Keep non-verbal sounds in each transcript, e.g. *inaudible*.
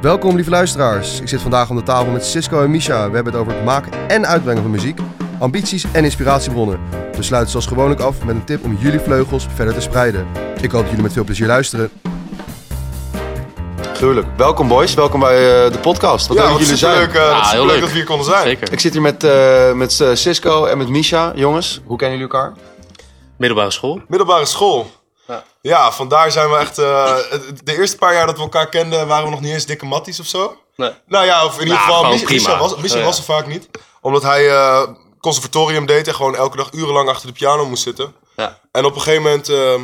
Welkom lieve luisteraars. Ik zit vandaag aan de tafel met Cisco en Misha. We hebben het over het maken en uitbrengen van muziek, ambities en inspiratiebronnen. We sluiten zoals gewoonlijk af met een tip om jullie vleugels verder te spreiden. Ik hoop dat jullie met veel plezier luisteren. Gruwelijk. Welkom boys, welkom bij eh, de podcast. Wat leuk dat jullie zijn. Leuk, uh, Ah, dat heel leuk leuk. dat we hier konden zijn. Zeker. Ik zit hier met, eh, met eh, Cisco en met Misha. Jongens, hoe kennen jullie elkaar? Middelbare school. Middelbare school. Ja. Ja. vandaar zijn we echt... eh, de eerste paar jaar dat we elkaar kenden waren we nog niet eens dikke matties of zo. Nee. Nou ja, of in ieder Nou, geval, prima. Misha was, Ja. was er vaak niet. Omdat hij eh, conservatorium deed en gewoon elke dag urenlang achter de piano moest zitten. Ja. En op een gegeven moment, ehm,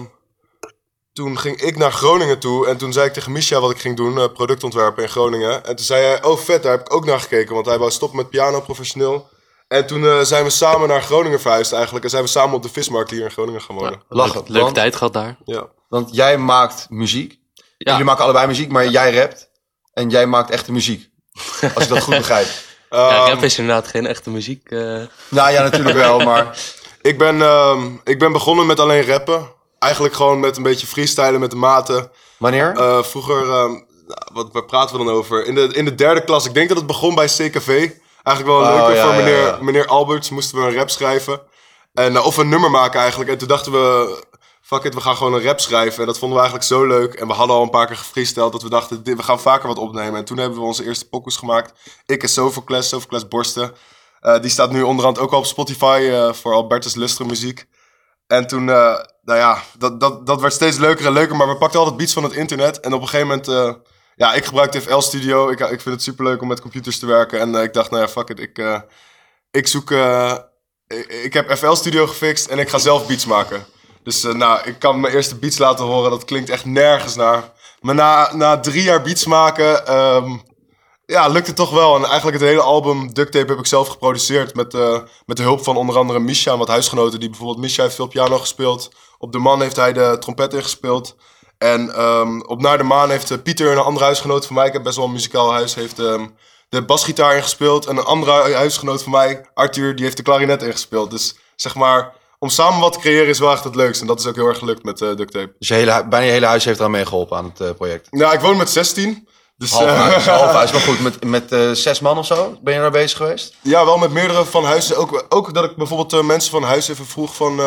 toen ging ik naar Groningen toe. En toen zei ik tegen Misha wat ik ging doen, eh, productontwerpen in Groningen. En toen zei hij, oh vet, daar heb ik ook naar gekeken. Want hij wou stoppen met piano professioneel. En toen eh, zijn we samen naar Groningen verhuisd eigenlijk. En zijn we samen op de vismarkt hier in Groningen gaan wonen. Lachen. Leuke, leuke want, tijd gehad daar. Ja. want jij maakt muziek. Ja. Jullie maken allebei muziek, maar jij rapt. En jij maakt echte muziek. *laughs* Als ik dat goed begrijp. Ja, Ehm, rap is inderdaad geen echte muziek. eh. Nou ja, natuurlijk wel, maar... *laughs* Ik ben, ehm, ik ben begonnen met alleen rappen. Eigenlijk gewoon met een beetje freestylen met de maten. Wanneer? Eh, vroeger, ehm, nou, wat, waar praten we dan over? In de, in de derde klas, ik denk dat het begon bij CKV. Eigenlijk wel een Oh, leuke ja, voor meneer, ja. meneer Alberts. Moesten we een rap schrijven. En, eh, of een nummer maken eigenlijk. En toen dachten we, fuck it, we gaan gewoon een rap schrijven. En dat vonden we eigenlijk zo leuk. En we hadden al een paar keer gefreesteld dat we dachten, dit, we gaan vaker wat opnemen. En toen hebben we onze eerste pokus gemaakt. Ik en Sophocles, Sophocles Borsten. Eh, die staat nu onderhand ook al op Spotify eh, voor Albertus Lustre muziek. En toen, nou ja, dat, dat, dat werd steeds leuker en leuker. Maar we pakten altijd beats van het internet. En op een gegeven moment, ja, ik gebruikte FL Studio. Ik, ik vind het superleuk om met computers te werken. En eh, ik dacht, nou ja, fuck it. Ik, eh, ik zoek, eh, ik, heb FL Studio gefixt en ik ga zelf beats maken. Dus nou, ik kan mijn eerste beats laten horen. Dat klinkt echt nergens naar. Maar na, na drie jaar beats maken, ehm, ja, lukt het toch wel. En eigenlijk het hele album Duct Tape heb ik zelf geproduceerd. Met, met de hulp van onder andere Misha en wat huisgenoten. Die bijvoorbeeld, Misha heeft veel piano gespeeld. Op De Man heeft hij de trompet ingespeeld. En ehm, op Naar de Maan heeft eh, Pieter, een andere huisgenoot van mij. Ik heb best wel een muzikaal huis. Heeft ehm, de basgitaar ingespeeld. En een andere hu- huisgenoot van mij, Arthur, die heeft de klarinet ingespeeld. Dus zeg maar, om samen wat te creëren is wel echt het leukste. En dat is ook heel erg gelukt met eh Duct Tape. Dus je hele, bijna je hele huis heeft eraan meegeholpen aan het eh, project. Nou, ik woon met 16. Dus Half huis, *laughs* half huis. Maar goed, met, met zes man of zo ben je daar bezig geweest? Ja, wel met meerdere van huizen. Ook, ook dat ik bijvoorbeeld mensen van huis even vroeg van...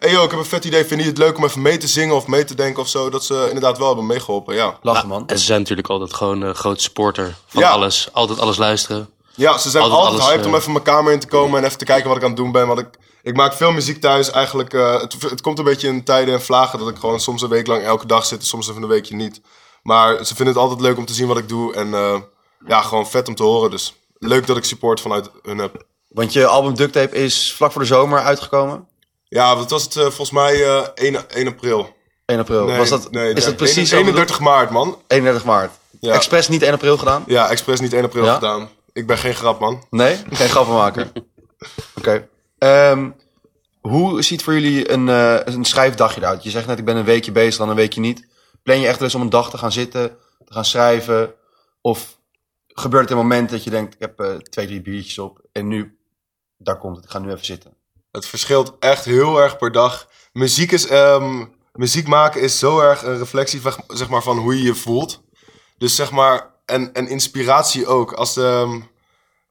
eh hey yo, ik heb een vet idee. Vind je het leuk om even mee te zingen of mee te denken of zo? Dat ze inderdaad wel hebben meegeholpen, ja. Lachen man. En ze zijn natuurlijk altijd gewoon een groot supporter van Ja. alles. Altijd alles luisteren. Ja, ze zijn Altijd altijd, alles, hyped om eh, even mijn kamer in te komen en even te kijken wat ik aan het doen ben. Want ik, ik maak veel muziek thuis eigenlijk. eh, het, het komt een beetje in tijden en vlagen dat ik gewoon soms een week lang elke dag zit en soms even een weekje niet. Maar ze vinden het altijd leuk om te zien wat ik doe en eh, ja, gewoon vet om te horen. Dus leuk dat ik support vanuit hun heb. Want je album Duct Tape is vlak voor de zomer uitgekomen. Ja, dat was het eh, volgens mij eh 1, 1 april. 1 april. Nee, Was dat, nee, is dat precies 31 maart, man. 31 maart. Ja. Expres niet 1 april gedaan? Ja, expres niet 1 april Ja? gedaan. Ik ben geen grap, man. Nee? Geen grappenmaker. *laughs* Oké. Ehm, hoe ziet voor jullie een, eh, een schrijfdagje eruit? Je zegt net, ik ben een weekje bezig, dan een weekje niet. Plan je echt eens om een dag te gaan zitten, te gaan schrijven? Of gebeurt het een moment dat je denkt, ik heb eh, twee, drie biertjes op en nu, daar komt het, ik ga nu even zitten. Het verschilt echt heel erg per dag. Muziek, is, ehm, muziek maken is zo erg een reflectie van, zeg maar, van hoe je je voelt. Dus zeg maar, en, inspiratie ook. Als de, ehm,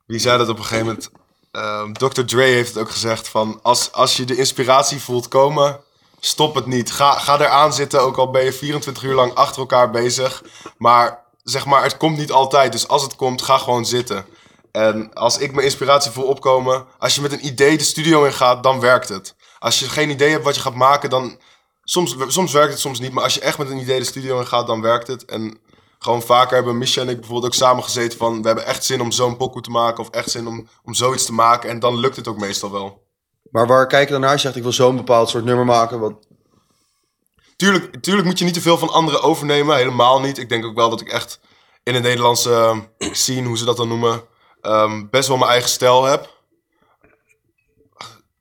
wie zei dat op een gegeven moment? Ehm, Dr. Dre heeft het ook gezegd van, als, als je de inspiratie voelt komen, stop het niet. Ga, ga eraan zitten, ook al ben je 24 uur lang achter elkaar bezig. Maar zeg maar, het komt niet altijd. Dus als het komt, ga gewoon zitten. En als ik mijn inspiratie voel opkomen, als je met een idee de studio in gaat, dan werkt het. Als je geen idee hebt wat je gaat maken, dan. Soms, soms werkt het, soms niet. Maar als je echt met een idee de studio in gaat, dan werkt het. En gewoon vaker hebben Misha en ik bijvoorbeeld ook samen gezeten van... we hebben echt zin om zo'n pokoe te maken of echt zin om, om zoiets te maken. En dan lukt het ook meestal wel. Maar waar kijk je dan naar? Je zegt, ik wil zo'n bepaald soort nummer maken. Wat... Tuurlijk, tuurlijk moet je niet te veel van anderen overnemen. Helemaal niet. Ik denk ook wel dat ik echt in de Nederlandse scene, hoe ze dat dan noemen... ehm, best wel mijn eigen stijl heb.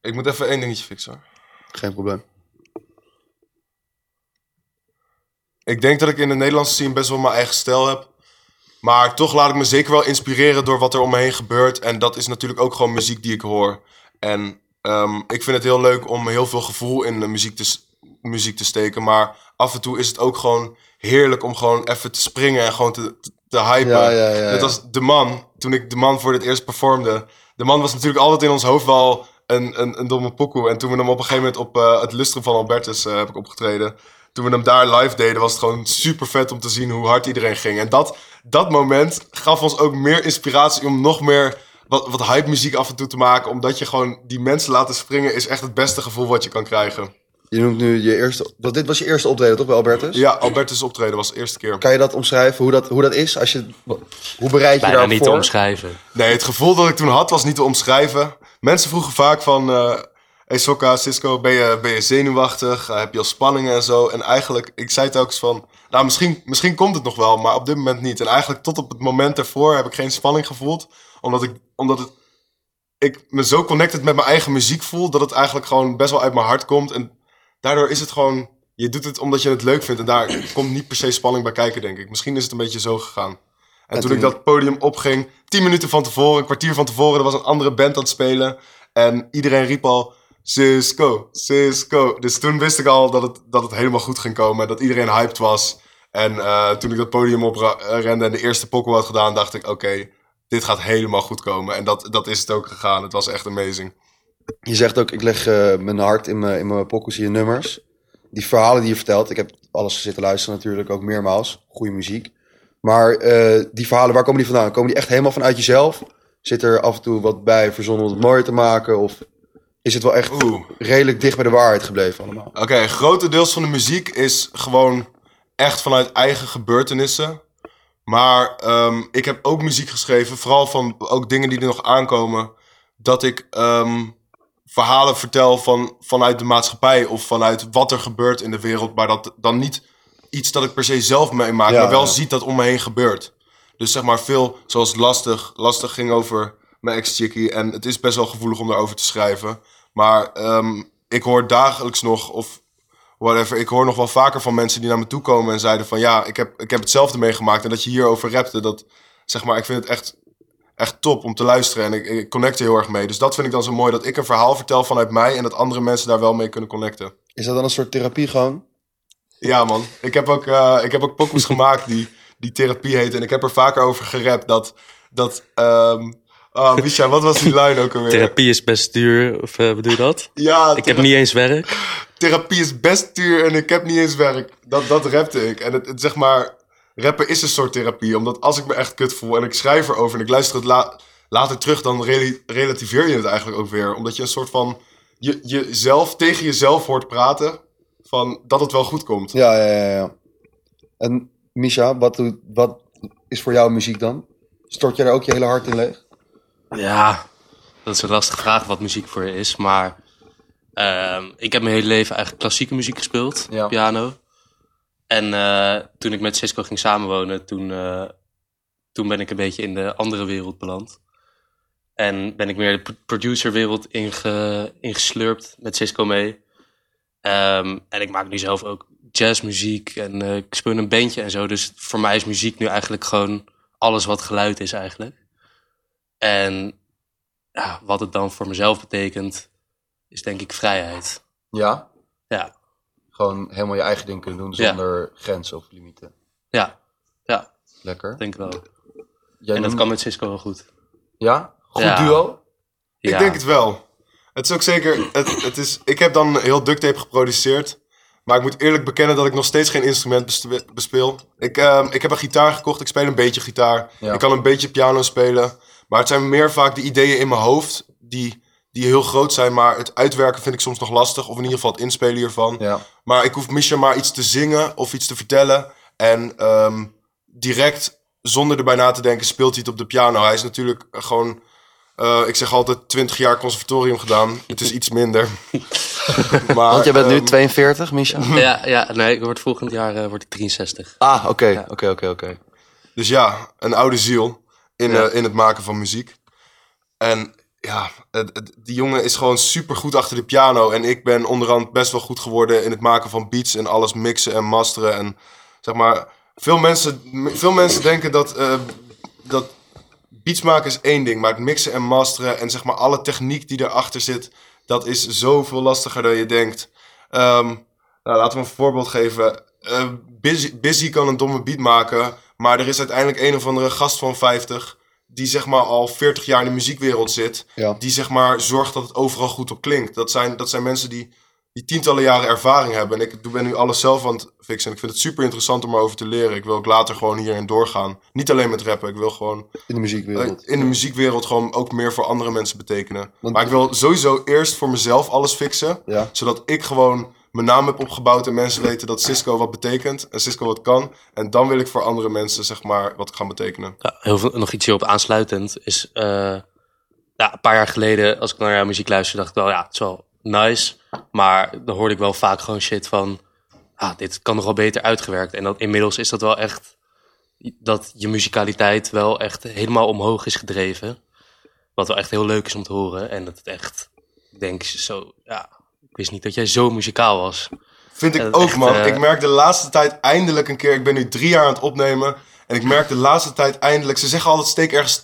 Ik moet even één dingetje fixen. Geen probleem. Ik denk dat ik in de Nederlandse scene best wel mijn eigen stijl heb. Maar toch laat ik me zeker wel inspireren door wat er om me heen gebeurt. En dat is natuurlijk ook gewoon muziek die ik hoor. En ehm, ik vind het heel leuk om heel veel gevoel in de muziek te, muziek te steken. Maar af en toe is het ook gewoon heerlijk om gewoon even te springen en gewoon te, te hypen. Ja, ja, ja, Net ja. als De Man, toen ik De Man voor het eerst performde. De Man was natuurlijk altijd in ons hoofd wel een, een, een domme pokoe. En toen we hem op een gegeven moment op eh, het Lustrum van Albertus eh, heb ik opgetreden. Toen we hem daar live deden, was het gewoon super vet om te zien hoe hard iedereen ging. En dat, dat moment gaf ons ook meer inspiratie om nog meer wat, wat hype muziek af en toe te maken. Omdat je gewoon die mensen laten springen is echt het beste gevoel wat je kan krijgen. Je noemt nu je eerste... Want dit was je eerste optreden, toch, bij Albertus? Ja, Albertus optreden was de eerste keer. Kan je dat omschrijven, hoe dat, hoe dat is? Als je, hoe bereid je Bijna daarvoor? niet te omschrijven. Nee, het gevoel dat ik toen had was niet te omschrijven. Mensen vroegen vaak van... eh hey Sokka, Cisco, ben je, ben je zenuwachtig? Eh, heb je al spanningen en zo? En eigenlijk, ik zei telkens van... Nou, misschien, misschien komt het nog wel, maar op dit moment niet. En eigenlijk tot op het moment ervoor heb ik geen spanning gevoeld. Omdat ik, omdat het, ik me zo connected met mijn eigen muziek voel... dat het eigenlijk gewoon best wel uit mijn hart komt. En daardoor is het gewoon... Je doet het omdat je het leuk vindt. En daar komt niet per se spanning bij kijken, denk ik. Misschien is het een beetje zo gegaan. En, En toen, toen- ik dat podium opging, tien minuten van tevoren, een kwartier van tevoren, er was een andere band aan het spelen. En iedereen riep al, Cisco, Cisco. Dus toen wist ik al dat het, dat het helemaal goed ging komen. Dat iedereen hyped was. En eh, toen ik dat podium oprende en de eerste pokkel had gedaan, dacht ik, oké, dit gaat helemaal goed komen. En dat, dat is het ook gegaan. Het was echt amazing. Je zegt ook, ik leg eh, mijn hart in mijn, in mijn pokkels hier nummers. Die verhalen die je vertelt, ik heb alles zitten luisteren natuurlijk, ook meermaals. Goede muziek. Maar eh, die verhalen, waar komen die vandaan? Komen die echt helemaal vanuit jezelf? Zit er af en toe wat bij verzonnen om het mooier te maken? Of is het wel echt Oeh. redelijk dicht bij de waarheid gebleven allemaal? Oké, grotendeels van de muziek is gewoon echt vanuit eigen gebeurtenissen. Maar ehm, ik heb ook muziek geschreven, vooral van ook dingen die er nog aankomen. Dat ik ehm, verhalen vertel van, vanuit de maatschappij of vanuit wat er gebeurt in de wereld. Maar dat dan niet iets dat ik per se zelf meemaak, Ja, maar wel ja. ziet dat om me heen gebeurt. Dus zeg maar veel, zoals Lastig. Lastig ging over mijn ex-chickie en het is best wel gevoelig om daarover te schrijven. Maar ehm, ik hoor dagelijks nog, of whatever, ik hoor nog wel vaker van mensen die naar me toe komen en zeiden van ja, ik heb, ik heb hetzelfde meegemaakt en dat je hierover rapte, dat zeg maar, ik vind het echt, echt top om te luisteren en ik, ik connect er heel erg mee. Dus dat vind ik dan zo mooi, dat ik een verhaal vertel vanuit mij en dat andere mensen daar wel mee kunnen connecten. Is dat dan een soort therapie gewoon? Ja, man. Ik heb ook, eh, ik heb ook pokoes *laughs* gemaakt die, die therapie heet. En ik heb er vaker over gerapt dat... dat ehm oh, Misha, wat was die line ook alweer? Therapie is best duur, of eh, bedoel je dat? Ja, Ik heb niet eens werk. therapie is best duur en ik heb niet eens werk. Dat, dat rapte ik. En het, het zeg maar, rappen is een soort therapie. Omdat als ik me echt kut voel en ik schrijf erover en ik luister het la- later terug... dan rela- relativeer je het eigenlijk ook weer. Omdat je een soort van... Je, jezelf tegen jezelf hoort praten van dat het wel goed komt. Ja, ja, ja. ja. En Misha, wat, wat is voor jou muziek dan? Stort je daar ook je hele hart in leeg? Ja, dat is een lastige vraag wat muziek voor je is. Maar ehm, ik heb mijn hele leven eigenlijk klassieke muziek gespeeld, Ja. piano. En eh, toen ik met Cisco ging samenwonen, toen, eh, toen ben ik een beetje in de andere wereld beland. En ben ik meer de pro- producerwereld inge, ingeslurpt met Cisco mee. Ehm, en ik maak nu zelf ook jazzmuziek en eh, ik speel een bandje en zo. Dus voor mij is muziek nu eigenlijk gewoon alles wat geluid is eigenlijk. En ja, wat het dan voor mezelf betekent, is denk ik vrijheid. Ja, Gewoon helemaal je eigen ding kunnen doen Ja. zonder grenzen of limieten. ja, ja, Lekker. denk ik wel. Jij En dat noemt- kan met Cisco wel goed. Ja? Goed Ja. duo? Ik Ja. denk het wel. Het is ook zeker. Het, het is, ik heb dan heel duct tape geproduceerd. Maar ik moet eerlijk bekennen dat ik nog steeds geen instrument bes- bespeel. Ik, ehm, ik heb een gitaar gekocht. Ik speel een beetje gitaar. Ja. Ik kan een beetje piano spelen. Maar het zijn meer vaak de ideeën in mijn hoofd die, die heel groot zijn. Maar het uitwerken vind ik soms nog lastig. Of in ieder geval het inspelen hiervan. Ja. Maar ik hoef Misha maar iets te zingen of iets te vertellen. En ehm, direct, zonder erbij na te denken, speelt hij het op de piano. Hij is natuurlijk gewoon, eh, ik zeg altijd, 20 jaar conservatorium gedaan. Het is iets minder. *laughs* maar, Want jij bent nu ehm, 42, Misha? *laughs* Ja, ja, nee, ik word volgend jaar eh, word ik 63. Ah, oké. Oké, oké, oké. Dus ja, een oude ziel in, Ja. eh, in het maken van muziek. En ja, die jongen is gewoon super goed achter de piano. En ik ben onderhand best wel goed geworden in het maken van beats en alles mixen en masteren. En zeg maar, veel mensen, veel mensen denken dat, eh, dat beats maken is één ding. Maar het mixen en masteren en zeg maar alle techniek die erachter zit, dat is zoveel lastiger dan je denkt. Ehm, nou, laten we een voorbeeld geven. Eh, Busy, Busy kan een domme beat maken, Maar er is uiteindelijk een of andere gast van 50 die zeg maar al 40 jaar in de muziekwereld zit. Ja. Die zeg maar zorgt dat het overal goed op klinkt. Dat zijn, dat zijn mensen die, die tientallen jaren ervaring hebben. En ik ben nu alles zelf aan het fixen. En ik vind het super interessant om erover te leren. Ik wil ook later gewoon hierin doorgaan. Niet alleen met rappen. Ik wil gewoon In de muziekwereld. in de muziekwereld gewoon ook meer voor andere mensen betekenen. Want- maar ik wil sowieso eerst voor mezelf alles fixen. Ja. Zodat ik gewoon mijn naam heb opgebouwd en mensen weten dat Cisco wat betekent en Cisco wat kan. En dan wil ik voor andere mensen zeg maar wat gaan betekenen. Ja, heel veel, nog iets hierop aansluitend is... eh, ja, een paar jaar geleden, als ik naar jouw muziek luisterde, dacht ik wel, ja, het is wel nice. Maar dan hoorde ik wel vaak gewoon shit van... Ah, dit kan nog wel beter uitgewerkt. En dat, inmiddels is dat wel echt... Dat je muzikaliteit wel echt helemaal omhoog is gedreven. Wat wel echt heel leuk is om te horen. En dat het echt... Ik denk zo... Ja, wist niet dat jij zo muzikaal was. Vind ik ook echt, man. eh, Ik merk de laatste tijd eindelijk een keer. Ik ben nu drie jaar aan het opnemen. En ik merk de laatste tijd eindelijk. Ze zeggen altijd steek ergens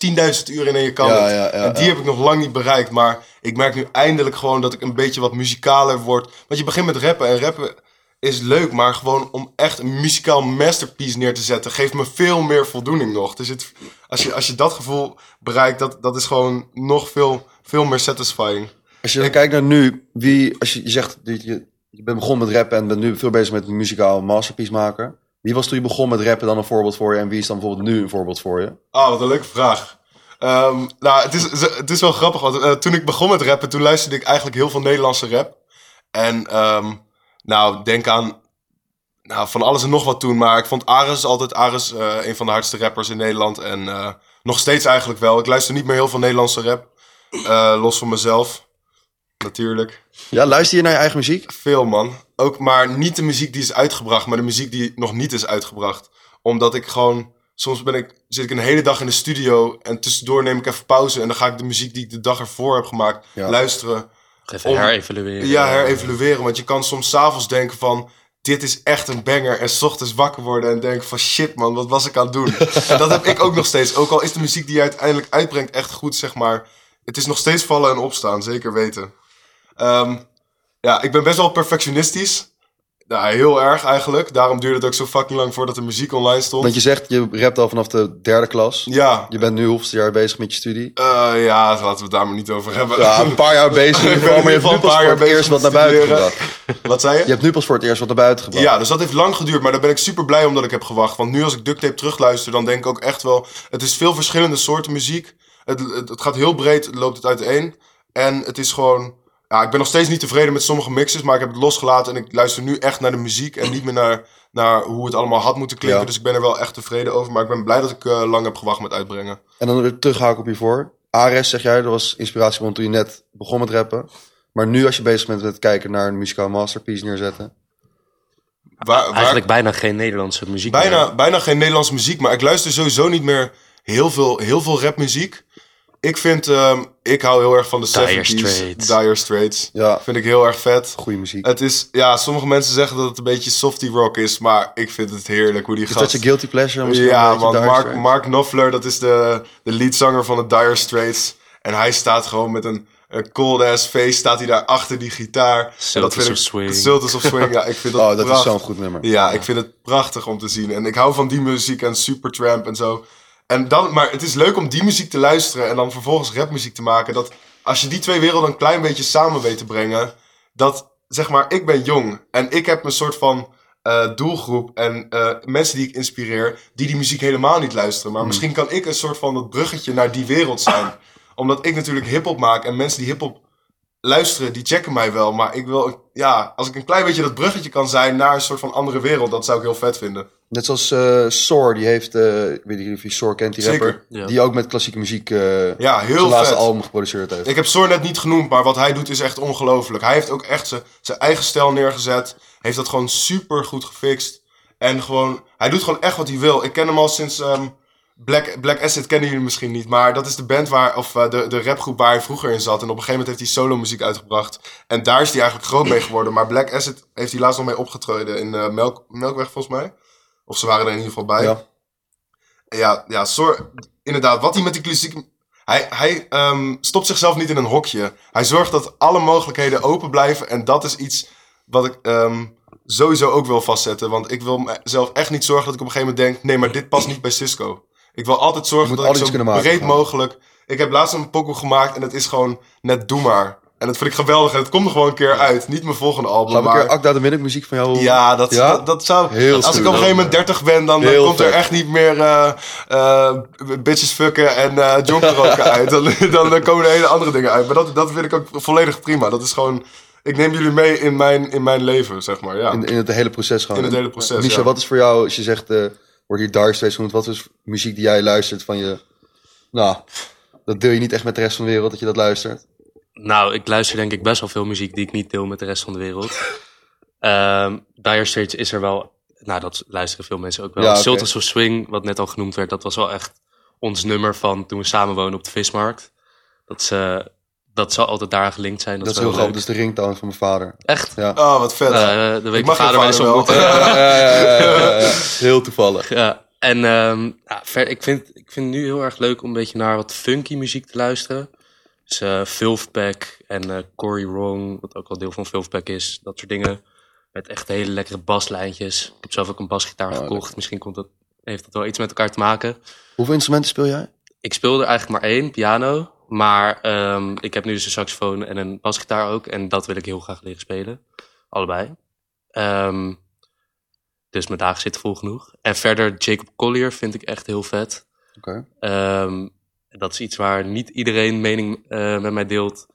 10.000 uur in en je kan Ja, het. ja, ja, en die ja. heb ik nog lang niet bereikt. Maar ik merk nu eindelijk gewoon dat ik een beetje wat muzikaler word. Want je begint met rappen. En rappen is leuk. Maar gewoon om echt een muzikaal masterpiece neer te zetten. Geeft me veel meer voldoening nog. Dus het, als, je, als je dat gevoel bereikt. Dat, dat is gewoon nog veel, veel meer satisfying. Als je dan kijkt naar nu, wie, als je, je zegt, dat je, je bent begonnen met rappen en bent nu veel bezig met muzikaal masterpiece maken. Wie was toen je begon met rappen dan een voorbeeld voor je en wie is dan bijvoorbeeld nu een voorbeeld voor je? Oh, wat een leuke vraag. Ehm, nou, het is, het is wel grappig, want eh, toen ik begon met rappen, toen luisterde ik eigenlijk heel veel Nederlandse rap. En ehm, nou, denk aan nou, van alles en nog wat toen, maar ik vond Ares altijd Ares eh, een van de hardste rappers in Nederland. En eh, nog steeds eigenlijk wel. Ik luister niet meer heel veel Nederlandse rap, los van mezelf, natuurlijk. Ja, luister je naar je eigen muziek? Veel, man. Ook maar niet de muziek die is uitgebracht, maar de muziek die nog niet is uitgebracht. Omdat ik gewoon... Soms ben ik, zit ik een hele dag in de studio en tussendoor neem ik even pauze. En dan ga ik de muziek die ik de dag ervoor heb gemaakt Ja. luisteren. Even Om- herevalueren. Ja, herevalueren. Want je kan soms s'avonds denken van... Dit is echt een banger. En 's ochtends wakker worden en denken van... Shit man, wat was ik aan het doen? en *laughs* dat heb ik ook nog steeds. Ook al is de muziek die je uiteindelijk uitbrengt echt goed, zeg maar. Het is nog steeds vallen en opstaan, zeker weten. Ehm, ja, ik ben best wel perfectionistisch. Ja, heel erg eigenlijk. Daarom duurde het ook zo fucking lang voordat de muziek online stond. Want je zegt, je rapt al vanaf de derde klas. Ja, Je bent nu hoeveelste jaar bezig met je studie? eh, ja, laten we het daar maar niet over hebben. Ja, een paar jaar bezig Ik ben maar je hebt nu een pas paar voor jaar het eerst wat naar buiten gebracht. *laughs* Wat zei je? Je hebt nu pas voor het eerst wat naar buiten gebracht. Ja, dus dat heeft lang geduurd, maar daar ben ik super blij om dat ik heb gewacht. Want nu als ik duct tape terugluister, dan denk ik ook echt wel... Het is veel verschillende soorten muziek. Het, het, het gaat heel breed, het loopt het uiteen. En het is gewoon... Ja, ik ben nog steeds niet tevreden met sommige mixes, maar ik heb het losgelaten. En ik luister nu echt naar de muziek en niet meer naar, naar hoe het allemaal had moeten klinken. Ja. Dus ik ben er wel echt tevreden over. Maar ik ben blij dat ik eh, lang heb gewacht met uitbrengen. En dan weer terughaken op hiervoor. Ares, zeg jij, dat was inspiratiebron toen je net begon met rappen. Maar nu als je bezig bent met kijken naar een muzikaal masterpiece neerzetten. Waar, waar- Eigenlijk bijna geen Nederlandse muziek bijna, meer. bijna geen Nederlandse muziek, maar ik luister sowieso niet meer heel veel, heel veel rapmuziek. Ik vind, ehm, ik hou heel erg van de Dire 70s. Straits. Dire Straits. Ja, Vind ik heel erg vet. goede muziek. Het is, ja, sommige mensen zeggen dat het een beetje softy rock is, maar ik vind het heerlijk hoe die Is dat je guilty pleasure? Misschien Ja, Dire Mark? Mark Knopfler, dat is de, de leadzanger van de Dire Straits. En hij staat gewoon met een, een cold ass face, staat hij daar achter die gitaar. En Sultans vind of Swing. Sultans of Swing, ja, ik vind *laughs* dat Oh, dat is zo'n goed nummer. Ja, ik vind het prachtig om te zien. En ik hou van die muziek en Supertramp en zo. En dan, maar het is leuk om die muziek te luisteren en dan vervolgens rapmuziek te maken. Dat als je die twee werelden een klein beetje samen weet te brengen, dat zeg maar, ik ben jong en ik heb een soort van eh, doelgroep en eh, mensen die ik inspireer, die die muziek helemaal niet luisteren. Maar misschien kan ik een soort van dat bruggetje naar die wereld zijn. *clears throat* Omdat ik natuurlijk hip-hop maak en mensen die hip-hop luisteren, die checken mij wel. Maar ik wil, ja, als ik een klein beetje dat bruggetje kan zijn naar een soort van andere wereld, dat zou ik heel vet vinden. Net zoals eh Soar, die heeft, eh, ik weet niet of je Soar kent, die Zeker. rapper. Ja. Die ook met klassieke muziek eh Ja, zijn heel laatste vet. album geproduceerd heeft. Ik heb Soor net niet genoemd, maar wat hij doet is echt ongelooflijk. Hij heeft ook echt zijn- zijn eigen stijl neergezet. Heeft dat gewoon super goed gefixt. En gewoon, hij doet gewoon echt wat hij wil. Ik ken hem al sinds ehm, Black, Black Acid kennen jullie misschien niet. Maar dat is de band waar, of eh, de, de rapgroep waar hij vroeger in zat. En op een gegeven moment heeft hij solo muziek uitgebracht. En daar is hij eigenlijk groot mee geworden. Maar Black Acid heeft hij laatst nog mee opgetreden in eh, Melk, Melkweg volgens mij. Of ze waren er in ieder geval bij. Ja. Ja, ja, Sor, inderdaad, wat hij met die klassiek... Hij, hij ehm, stopt zichzelf niet in een hokje. Hij zorgt dat alle mogelijkheden open blijven. En dat is iets wat ik, ehm, sowieso ook wil vastzetten. Want ik wil mezelf echt niet zorgen dat ik op een gegeven moment denk... nee, maar dit past niet bij Cisco. Ik wil altijd zorgen dat ik zo maken, breed mogelijk... Ik heb laatst een pokoe gemaakt en het is gewoon net doe maar. En dat vind ik geweldig en het komt er gewoon een keer uit. Niet mijn volgende album, Gaan we een maar... keer Akda de muziek van jou... Ja, dat, Ja? Dat, dat zou. Heel als ik op een gegeven moment 30 ben, dan, Heel komt er vet. echt niet meer eh, eh, bitches fucken en eh jonker *laughs* roken uit. Dan, dan, komen er hele andere dingen uit. Maar dat, dat vind ik ook volledig prima. Dat is gewoon. Ik neem jullie mee in mijn, in mijn leven, zeg maar. Ja. In, in het hele proces gewoon. In het hele proces, ja. wat is voor jou, als je zegt, wordt hier Dark Straits genoemd, wat is muziek die jij luistert van je... Nou, dat deel je niet echt met de rest van de wereld, dat je dat luistert. Nou, ik luister denk ik best wel veel muziek die ik niet deel met de rest van de wereld. *laughs* Ehm Dire Straits is er wel... Nou, dat luisteren veel mensen ook wel. Ja, oké. Sultans of Swing, wat net al genoemd werd, dat was wel echt ons nummer van toen we samen woonden op de vismarkt. Dat, is, eh, dat zal altijd daar gelinkt zijn. Dat, Dat, is heel grappig, leuk. dat is de ringtone van mijn vader. Echt? Ja. Oh, wat vet. Eh, de week ik mag mijn vader vader wel. ontmoeten. Ja, ja, ja, ja, ja. *laughs* Heel toevallig. Ja, en ehm, ja, ver, ik, vind, ik vind het nu heel erg leuk om een beetje naar wat funky muziek te luisteren. Dus eh Filfpack en eh Cory Wrong, wat ook wel deel van Filfpack is. Dat soort dingen. Met echt hele lekkere baslijntjes. Ik heb zelf ook een basgitaar Oh, gekocht. Misschien komt dat, heeft dat wel iets met elkaar te maken. Hoeveel instrumenten speel jij? Ik speelde er eigenlijk maar één, piano. Maar ehm, ik heb nu dus een saxofoon en een basgitaar ook. En dat wil ik heel graag leren spelen. Allebei. Ehm, dus mijn dagen zitten vol genoeg. En verder, Jacob Collier vind ik echt heel vet. Oké. Ehm, dat is iets waar niet iedereen mening eh, met mij deelt.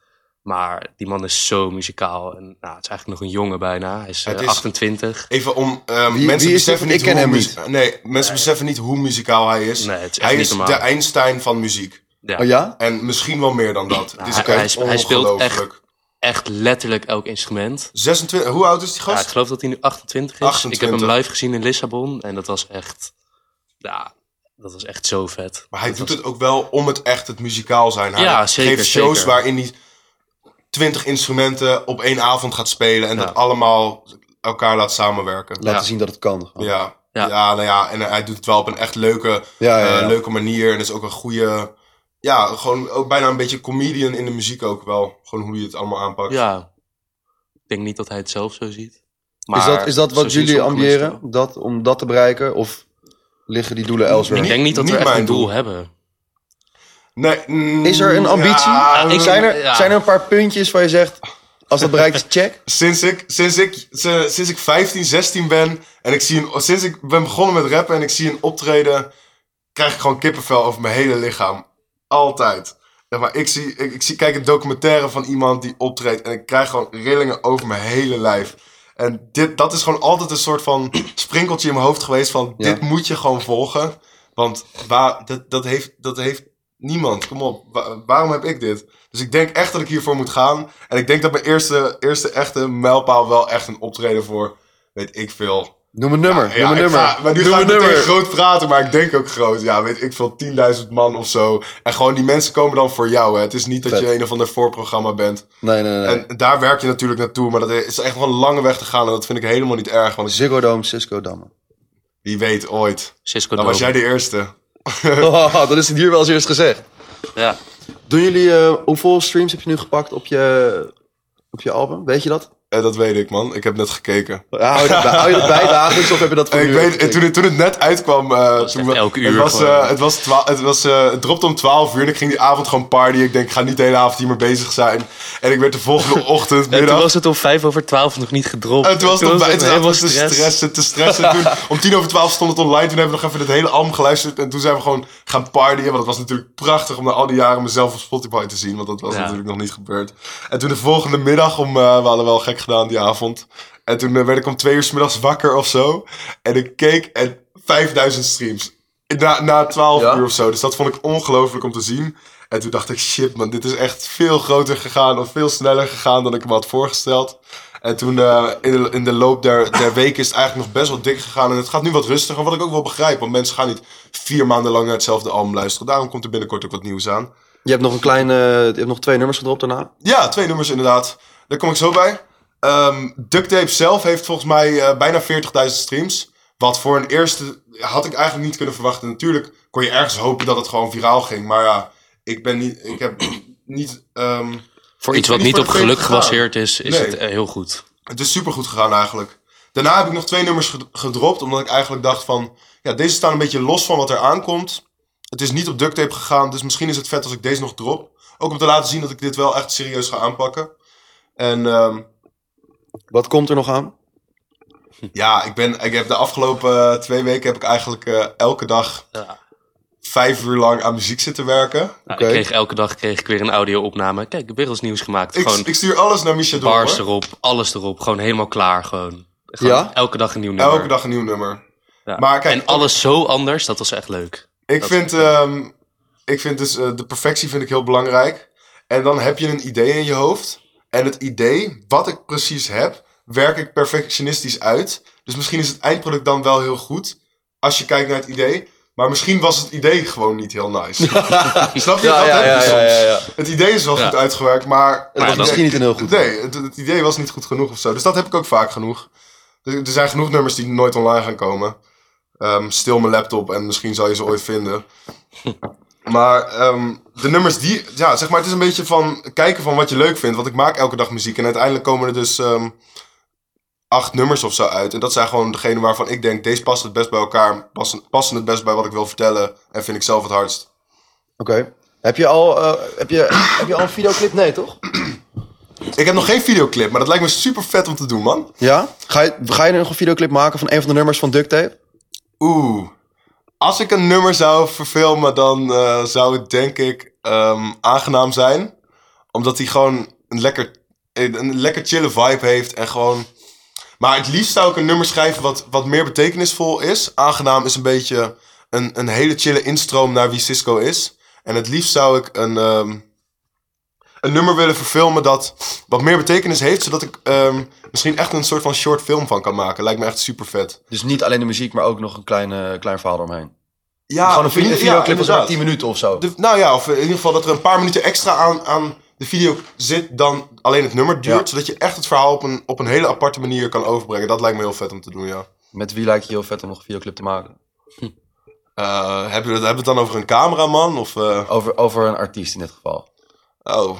Maar die man is zo muzikaal. En nou, het is eigenlijk nog een jongen bijna. Hij is, eh, Het is- 28. Even om. ehm, Wie- mensen wie beseffen Ik niet ken hoe hem muzie- Nee, mensen beseffen niet hoe muzikaal hij is. Nee, het is echt hij niet is normaal. de Einstein van muziek. Ja, Oh ja? En misschien wel meer dan dat. Het is hij- echt hij spe- hij speelt ongelooflijk. Echt letterlijk elk instrument. 26, hoe oud is die Ja, gast? ik geloof dat hij nu 28 is. Ik 28. heb hem live gezien in Lissabon. En dat was echt... Ja, dat was echt zo vet. Maar hij Dat doet was- het ook wel om het echt het muzikaal zijn. Hij Ja, zeker, geeft shows zeker. waarin hij 20 instrumenten op één avond gaat spelen en Ja. dat allemaal elkaar laat samenwerken. Laten Ja. zien dat het kan. gewoon. Ja. Ja. Ja. nou ja, en hij doet het wel op een echt leuke, Ja, ja, eh, ja. leuke manier. En is ook een goede, ja, gewoon ook bijna een beetje comedian in de muziek ook wel. Gewoon hoe hij het allemaal aanpakt. Ja, ik denk niet dat hij het zelf zo ziet. is, Maar dat, is dat wat jullie ambiëren? Dat, om dat te bereiken? Of liggen die doelen elsewhere? wel. Ik denk niet dat Niet we echt mijn een doel doel. hebben. Nee, mm, Is er een ambitie? ja, ik- zijn, er, ja. zijn er een paar puntjes waar je zegt... Als dat bereikt is, check? *laughs* Sinds ik, sinds, ik, sinds ik 15, 16 ben en ik zie een, sinds ik ben begonnen met rappen en ik zie een optreden, krijg ik gewoon kippenvel over mijn hele lichaam. Altijd. Maar, ik, zie, ik, ik zie, kijk een documentaire van iemand die optreedt en ik krijg gewoon rillingen over mijn hele lijf. En dit, dat is gewoon altijd een soort van *clears throat* sprinkeltje in mijn hoofd geweest van Ja. dit moet je gewoon volgen. Want waar, dat, dat, heeft, dat heeft niemand. Kom op, wa- waarom heb ik dit? Dus ik denk echt dat ik hiervoor moet gaan. En ik denk dat mijn eerste, eerste echte mijlpaal wel echt een optreden voor, weet ik veel. Noem een nummer. Ja, noem een ik nummer. ga- maar nu noem ga een ik nummer. groot praten, maar ik denk ook groot. Ja, weet ik veel, 10.000 man of zo. En gewoon die mensen komen dan voor jou. Hè. Het is niet dat Vet. je een of ander voorprogramma bent. Nee, nee, nee. En daar werk je natuurlijk naartoe. Maar dat is echt wel een lange weg te gaan. En dat vind ik helemaal niet erg. Want Ziggo Dome, Cisco Dome. wie weet ooit. Cisco Dan was jij de eerste. *laughs* *laughs* Oh, dat is het hier wel eens eerst gezegd. Ja. Doen jullie, eh, hoeveel streams heb je nu gepakt op je, op je album? Weet je dat? Eh, dat weet ik, man. Ik heb net gekeken. Ja, hou, je dat bij, hou je dat bij dagelijks of heb je dat *laughs* voor ik weet, gekeken? toen, het, toen het net uitkwam, eh, was toen we- elke het uur was, eh, het was, twa- het was, eh, het dropte om 12 uur en ik ging die avond gewoon partyen. Ik denk, ik ga niet de hele avond hiermee bezig zijn. En ik werd de volgende *laughs* ochtend, En toen was het om vijf over twaalf nog niet gedropt. En toen was het, het toen helemaal zaten we te stress. stressen, te stressen. Toen, om tien over twaalf stond het online. Toen hebben we nog even het hele album geluisterd. En toen zijn we gewoon gaan partyen. Want het was natuurlijk prachtig om na al die jaren mezelf op Spotify te zien. Want dat was Ja. natuurlijk nog niet gebeurd. En toen de volgende middag, om, we hadden wel gek gedaan die avond. En toen eh, werd ik om twee uur 's middags wakker of zo. En ik keek en 5000 streams. Na, na 12 Ja? uur of zo. Dus dat vond ik ongelooflijk om te zien. En toen dacht ik, shit man, dit is echt veel groter gegaan. Of veel sneller gegaan dan ik me had voorgesteld. En toen eh, in, de, in de loop der, der weken is het eigenlijk nog best wel dik gegaan. En het gaat nu wat rustiger, wat ik ook wel begrijp. Want mensen gaan niet vier maanden lang naar hetzelfde album luisteren. Daarom komt er binnenkort ook wat nieuws aan. Je hebt nog een kleine, je hebt nog twee nummers gedropt daarna. Ja, twee nummers inderdaad. Daar kom ik zo bij. Ehm Duct Tape zelf heeft volgens mij eh, bijna 40.000 streams. Wat voor een eerste had ik eigenlijk niet kunnen verwachten. Natuurlijk kon je ergens hopen dat het gewoon viraal ging. Maar ja, ik ben niet. Ik heb niet. ehm, Voor iets wat niet op geluk gebaseerd is, is Nee. het eh, heel goed. Het is supergoed gegaan eigenlijk. Daarna heb ik nog twee nummers ged- gedropt, omdat ik eigenlijk dacht van... Ja, deze staan een beetje los van wat er aankomt. Het is niet op duct tape gegaan, dus misschien is het vet als ik deze nog drop. Ook om te laten zien dat ik dit wel echt serieus ga aanpakken. En ehm, Wat komt er nog aan? ja, ik, ben, ik heb de afgelopen eh, twee weken heb ik eigenlijk eh, elke dag Ja. vijf uur lang aan muziek zitten werken. Nou, Oké. Ik kreeg elke dag kreeg ik weer een audio-opname. Kijk, ik heb weer eens nieuws gemaakt. Ik, gewoon ik stuur alles naar Misha door. bars erop, alles erop. Gewoon helemaal klaar. Gewoon. Gewoon Ja? Elke dag een nieuw nummer. Elke dag een nieuw nummer. Ja. Maar kijk, en alles zo anders, dat was echt leuk. Ik Dat- vind, ehm, ik vind dus eh, de perfectie vind ik heel belangrijk. En dan heb je een idee in je hoofd. En het idee, wat ik precies heb, werk ik perfectionistisch uit. Dus misschien is het eindproduct dan wel heel goed. Als je kijkt naar het idee. Maar misschien was het idee gewoon niet heel nice. *laughs* Snap je? dat heb je soms. Het idee is wel Ja. goed uitgewerkt, maar... Het was misschien niet een heel goed. Nee, het, het idee was niet goed genoeg of zo. Dus dat heb ik ook vaak genoeg. Er, er zijn genoeg nummers die nooit online gaan komen. Ehm, stil mijn laptop en misschien zal je ze ooit vinden. Maar ehm, de nummers die... Ja, zeg maar, het is een beetje van kijken van wat je leuk vindt. Want ik maak elke dag muziek. En uiteindelijk komen er dus ehm, acht nummers of zo uit. En dat zijn gewoon degene waarvan ik denk... Deze past het best bij elkaar. Passen, passen het best bij wat ik wil vertellen. En vind ik zelf het hardst. Oké. Heb je al eh, heb je, heb je al een videoclip? Nee, toch? Ik heb nog geen videoclip. Maar dat lijkt me super vet om te doen, man. Ja? Ga je, ga je nog een videoclip maken van een van de nummers van Duct Tape? Oeh. Als ik een nummer zou verfilmen, dan eh, zou het denk ik ehm, aangenaam zijn. Omdat hij gewoon een lekker, een, lekker chille vibe heeft en gewoon... Maar het liefst zou ik een nummer schrijven wat, wat meer betekenisvol is. Aangenaam is een beetje een, een hele chille instroom naar wie Cisco is. En het liefst zou ik een, ehm, een nummer willen verfilmen dat wat meer betekenis heeft. Zodat ik ehm, misschien echt een soort van short film van kan maken. Lijkt me echt super vet. Dus niet alleen de muziek, maar ook nog een klein, eh, klein verhaal eromheen. Ja, Gewoon een, ja, videoclip van zo'n inderdaad. 10 minuten of zo. De- nou ja, of in ieder geval dat er een paar minuten extra aan, aan de video zit dan alleen het nummer duurt. Ja. Zodat je echt het verhaal op een, op een hele aparte manier kan overbrengen. Dat lijkt me heel vet om te doen, ja. Met wie lijkt je heel vet om nog een videoclip te maken? Eh, heb je het, hebben we het dan over een cameraman? Of, eh, Over, over een artiest in dit geval. Oh,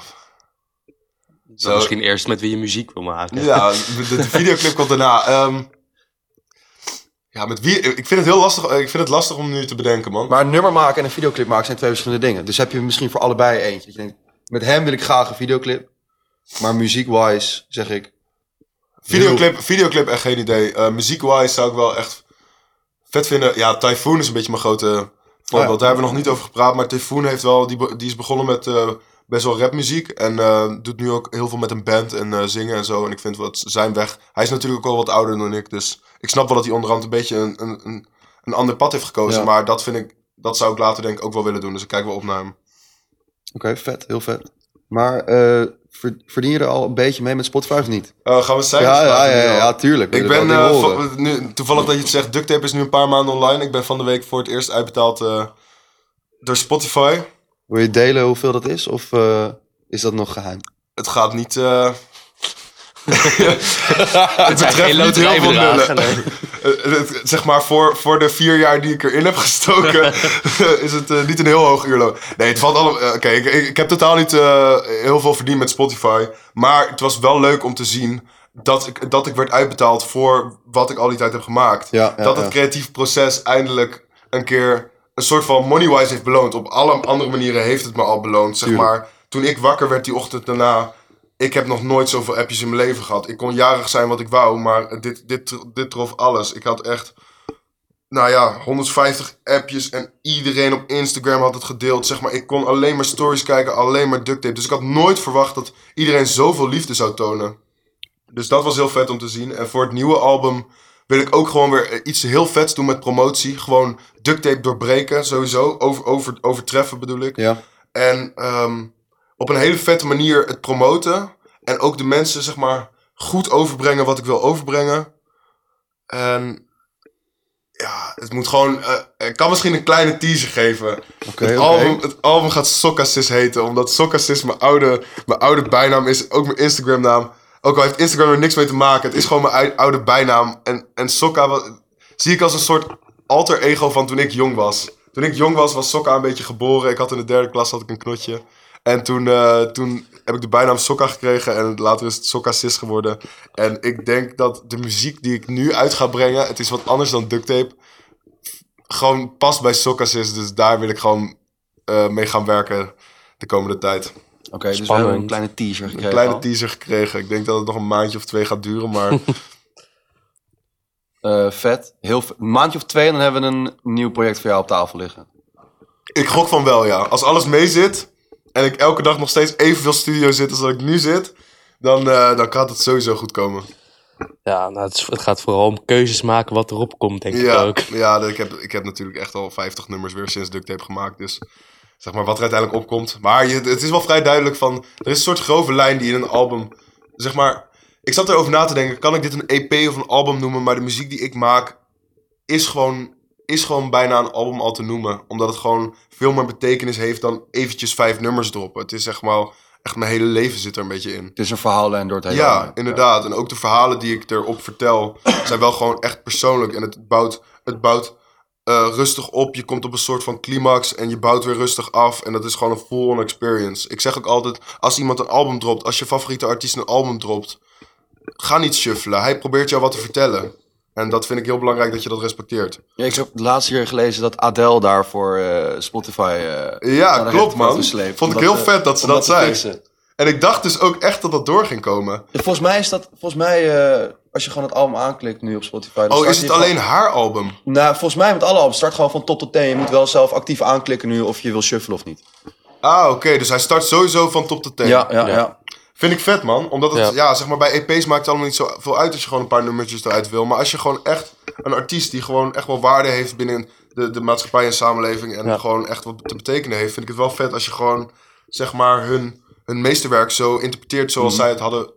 Zo. Misschien eerst met wie je muziek wil maken. ja, *laughs* de, de videoclip komt daarna. Ehm, ja, met wie? Ik vind het heel lastig, ik vind het lastig om nu te bedenken, man. Maar een nummer maken en een videoclip maken zijn twee verschillende dingen. Dus heb je misschien voor allebei eentje. Dat je denkt, met hem wil ik graag een videoclip. Maar muziek-wise zeg ik... Videoclip, videoclip echt geen idee. Eh Muziek-wise zou ik wel echt vet vinden. Ja, Typhoon is een beetje mijn grote voorbeeld. ja. Daar hebben we nog niet over gepraat. Maar Typhoon heeft wel, die, die is begonnen met eh, best wel rapmuziek. En eh, doet nu ook heel veel met een band en eh, zingen en zo. En ik vind wat zijn weg. Hij is natuurlijk ook al wat ouder dan ik. Dus ik snap wel dat hij onderhand een beetje een, een, een, ander pad heeft gekozen. Ja. Maar dat vind ik, dat zou ik later denk ik ook wel willen doen. Dus ik kijk wel op naar hem. Oké, vet. Heel vet. Maar ver- verdien je er al een beetje mee met Spotify of niet? Gaan we cijfers Ja, ja, ja, ja, al? tuurlijk. Ik ben nu, toevallig dat je het zegt, Duct Tape is nu een paar maanden online. Ik ben van de week voor het eerst uitbetaald door Spotify. Wil je delen hoeveel dat is? Of eh, is dat nog geheim? Het gaat niet. eh *laughs* het betreft Geen niet heel veel nullen. *laughs* Eh, het- zeg maar, voor, voor de vier jaar die ik erin heb gestoken, *laughs* is het niet een heel hoog uurloon. Nee, het valt allemaal. Oké, ik, ik, ik heb totaal niet eh, heel veel verdiend met Spotify. Maar het was wel leuk om te zien dat ik, dat ik werd uitbetaald voor wat ik al die tijd heb gemaakt. Ja, ja, dat het ja. creatieve proces eindelijk een keer een soort van money-wise heeft beloond. Op alle andere manieren heeft het me al beloond. Zeg Tuurlijk. maar, toen ik wakker werd die ochtend daarna. Ik heb nog nooit zoveel appjes in mijn leven gehad. Ik kon jarig zijn wat ik wou, maar dit, dit, dit trof alles. Ik had echt, nou ja, 150 appjes en iedereen op Instagram had het gedeeld. Zeg maar, ik kon alleen maar stories kijken, alleen maar duct tape. Dus ik had nooit verwacht dat iedereen zoveel liefde zou tonen. Dus dat was heel vet om te zien. En voor het nieuwe album wil ik ook gewoon weer iets heel vets doen met promotie. Gewoon duct tape doorbreken, sowieso. Over, over, overtreffen bedoel ik. Ja. En ehm, op een hele vette manier het promoten. En ook de mensen, zeg maar, goed overbrengen wat ik wil overbrengen. En ja, het moet gewoon... eh, ik kan misschien een kleine teaser geven. Oké, het, album, het album gaat Sokkasis heten. Omdat Sokkasis mijn oude, mijn oude bijnaam is. Ook mijn Instagram naam. Ook al heeft Instagram er niks mee te maken. Het is gewoon mijn oude bijnaam. En, en Sokka zie ik als een soort alter ego van toen ik jong was. Toen ik jong was, was Sokka een beetje geboren. Ik had in de derde klas had ik een knotje. En toen, eh, toen heb ik de bijnaam Sokka gekregen en later is het Sokka Sis geworden. En ik denk dat de muziek die ik nu uit ga brengen, het is wat anders dan duct tape, gewoon past bij Sokka Sis. Dus daar wil ik gewoon eh, mee gaan werken de komende tijd. Oké, dus we hebben een kleine teaser gekregen. Een kleine al. teaser gekregen. Ik denk dat het nog een maandje of twee gaat duren, maar *laughs* Eh, vet. Heel vet. Een maandje of twee en dan hebben we een nieuw project voor jou op tafel liggen. ik gok van wel, ja. Als alles mee zit en ik elke dag nog steeds evenveel studio zit als dat ik nu zit, dan, eh, dan gaat het sowieso goed komen. Ja, nou, het, is- het gaat vooral om keuzes maken wat erop komt, denk ik Ja, ook. ja ik, heb, ik heb natuurlijk echt al 50 nummers weer sinds Duct Tape gemaakt. Dus zeg maar wat er uiteindelijk opkomt. Maar je, het is wel vrij duidelijk van... Er is een soort grove lijn die in een album... Zeg maar... Ik zat erover na te denken. Kan ik dit een EP of een album noemen? Maar de muziek die ik maak is gewoon, is gewoon bijna een album al te noemen. Omdat het gewoon veel meer betekenis heeft dan eventjes vijf nummers droppen. Het is zeg maar... Echt mijn hele leven zit er een beetje in. Het is een verhaallijn door het hele Ja, inderdaad. En ook de verhalen die ik erop vertel zijn wel gewoon echt persoonlijk. En het bouwt, het bouwt eh, rustig op. Je komt op een soort van climax en je bouwt weer rustig af. En dat is gewoon een full-on experience. Ik zeg ook altijd, als iemand een album dropt, als je favoriete artiest een album dropt, ga niet shuffelen. Hij probeert jou wat te vertellen. En dat vind ik heel belangrijk dat je dat respecteert. Ja, ik heb laatst hier gelezen dat Adele daar voor eh, Spotify... eh, Ja, de klopt man. Vond ik heel vet dat ze dat zei. En ik dacht dus ook echt dat dat door ging komen. Volgens mij is dat... Volgens mij, eh, als je gewoon het album aanklikt nu op Spotify... dan Oh, is het alleen gewoon- haar album? Nou, volgens mij met alle albums. Start gewoon van top tot teen. Je moet wel zelf actief aanklikken nu of je wil shuffelen of niet. Ah, oké. Dus hij start sowieso van top tot teen. Ja, ja, Ja. ja. Vind ik vet, man. Omdat het, ja. Ja. zeg maar, bij EP's maakt het allemaal niet zoveel uit als je gewoon een paar nummertjes eruit wil. Maar als je gewoon echt een artiest die gewoon echt wel waarde heeft binnen de, de maatschappij en samenleving. En Ja. gewoon echt wat te betekenen heeft, vind ik het wel vet als je gewoon, zeg maar, hun, hun meesterwerk zo interpreteert zoals Mhm. zij het hadden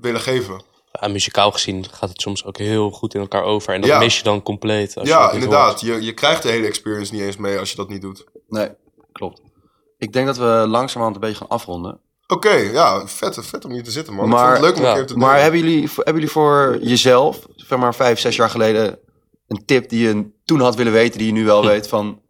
willen geven. Ja, muzikaal gezien gaat het soms ook heel goed in elkaar over. En dat Ja. mis je dan compleet. Als je Ja, inderdaad. hoort. Je, je krijgt de hele experience niet eens mee als je dat niet doet. Nee, klopt. Ik denk dat we langzamerhand een beetje gaan afronden. Oké, ja, vet, vet om hier te zitten, man. ik Maar- vond het leuk om een keer te Maar doen. hebben jullie, hebben jullie voor jezelf, zeg maar vijf, zes jaar geleden, een tip die je toen had willen weten, die je nu wel weet van...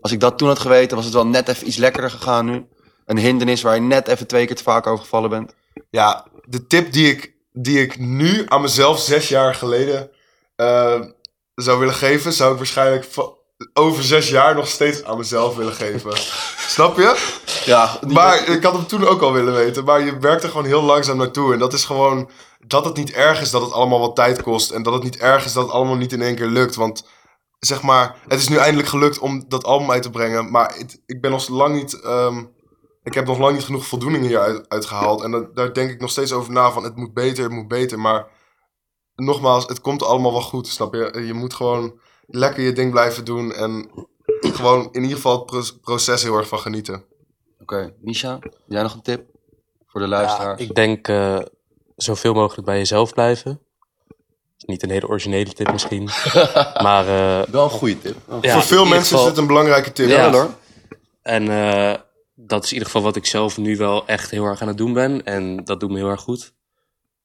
Als ik dat toen had geweten, was het wel net even iets lekkerder gegaan nu. Een hindernis waar je net even twee keer te vaak over gevallen bent. Ja, de tip die ik, die ik nu aan mezelf zes jaar geleden eh, zou willen geven, zou ik waarschijnlijk over zes jaar nog steeds aan mezelf willen geven. *laughs* Snap je? Ja, Maar ik had hem toen ook al willen weten. Maar je werkt er gewoon heel langzaam naartoe. En dat is gewoon dat het niet erg is dat het allemaal wat tijd kost. En dat het niet erg is dat het allemaal niet in één keer lukt. Want zeg maar, het is nu eindelijk gelukt om dat album uit te brengen. Maar het- ik ben nog lang niet. ehm, ik heb nog lang niet genoeg voldoening hieruit uitgehaald. En dat- daar denk ik nog steeds over na. Van het moet beter, het moet beter. Maar nogmaals, het komt allemaal wel goed. Snap je? Je moet gewoon lekker je ding blijven doen. En gewoon in ieder geval het pro- proces heel erg van genieten. Oké, Misha, jij nog een tip voor de luisteraars? Ja, ik denk eh, zoveel mogelijk bij jezelf blijven. Niet een hele originele tip misschien. *laughs* maar eh, Wel een goede tip. ja, Voor veel mensen geval- is dit een belangrijke tip. Ja, Ja. hoor. En eh, dat is in ieder geval wat ik zelf nu wel echt heel erg aan het doen ben. En dat doet me heel erg goed.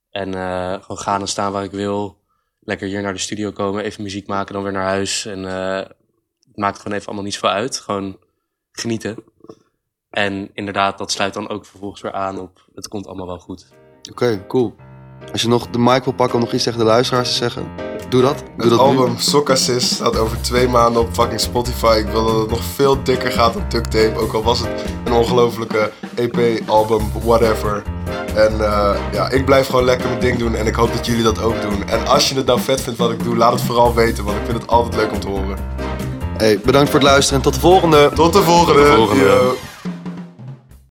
En eh, gewoon gaan en staan waar ik wil. Lekker hier naar de studio komen, even muziek maken, dan weer naar huis. En eh, het maakt gewoon even allemaal niet zoveel uit. Gewoon genieten. En inderdaad, dat sluit dan ook vervolgens weer aan op het komt allemaal wel goed. Oké, cool. Als je nog de mic wil pakken om nog iets tegen de luisteraars te zeggen, doe dat. Doe Het dat album nu. Sock Assist staat over twee maanden op fucking Spotify. Ik wil dat het nog veel dikker gaat dan Duct Tape. Ook al was het een ongelofelijke EP, album, whatever. En eh, ja, ik blijf gewoon lekker mijn ding doen. En ik hoop dat jullie dat ook doen. En als je het nou vet vindt wat ik doe, laat het vooral weten. Want ik vind het altijd leuk om te horen. Hey, bedankt voor het luisteren en tot de volgende. Tot de volgende. Tot de volgende. Yo.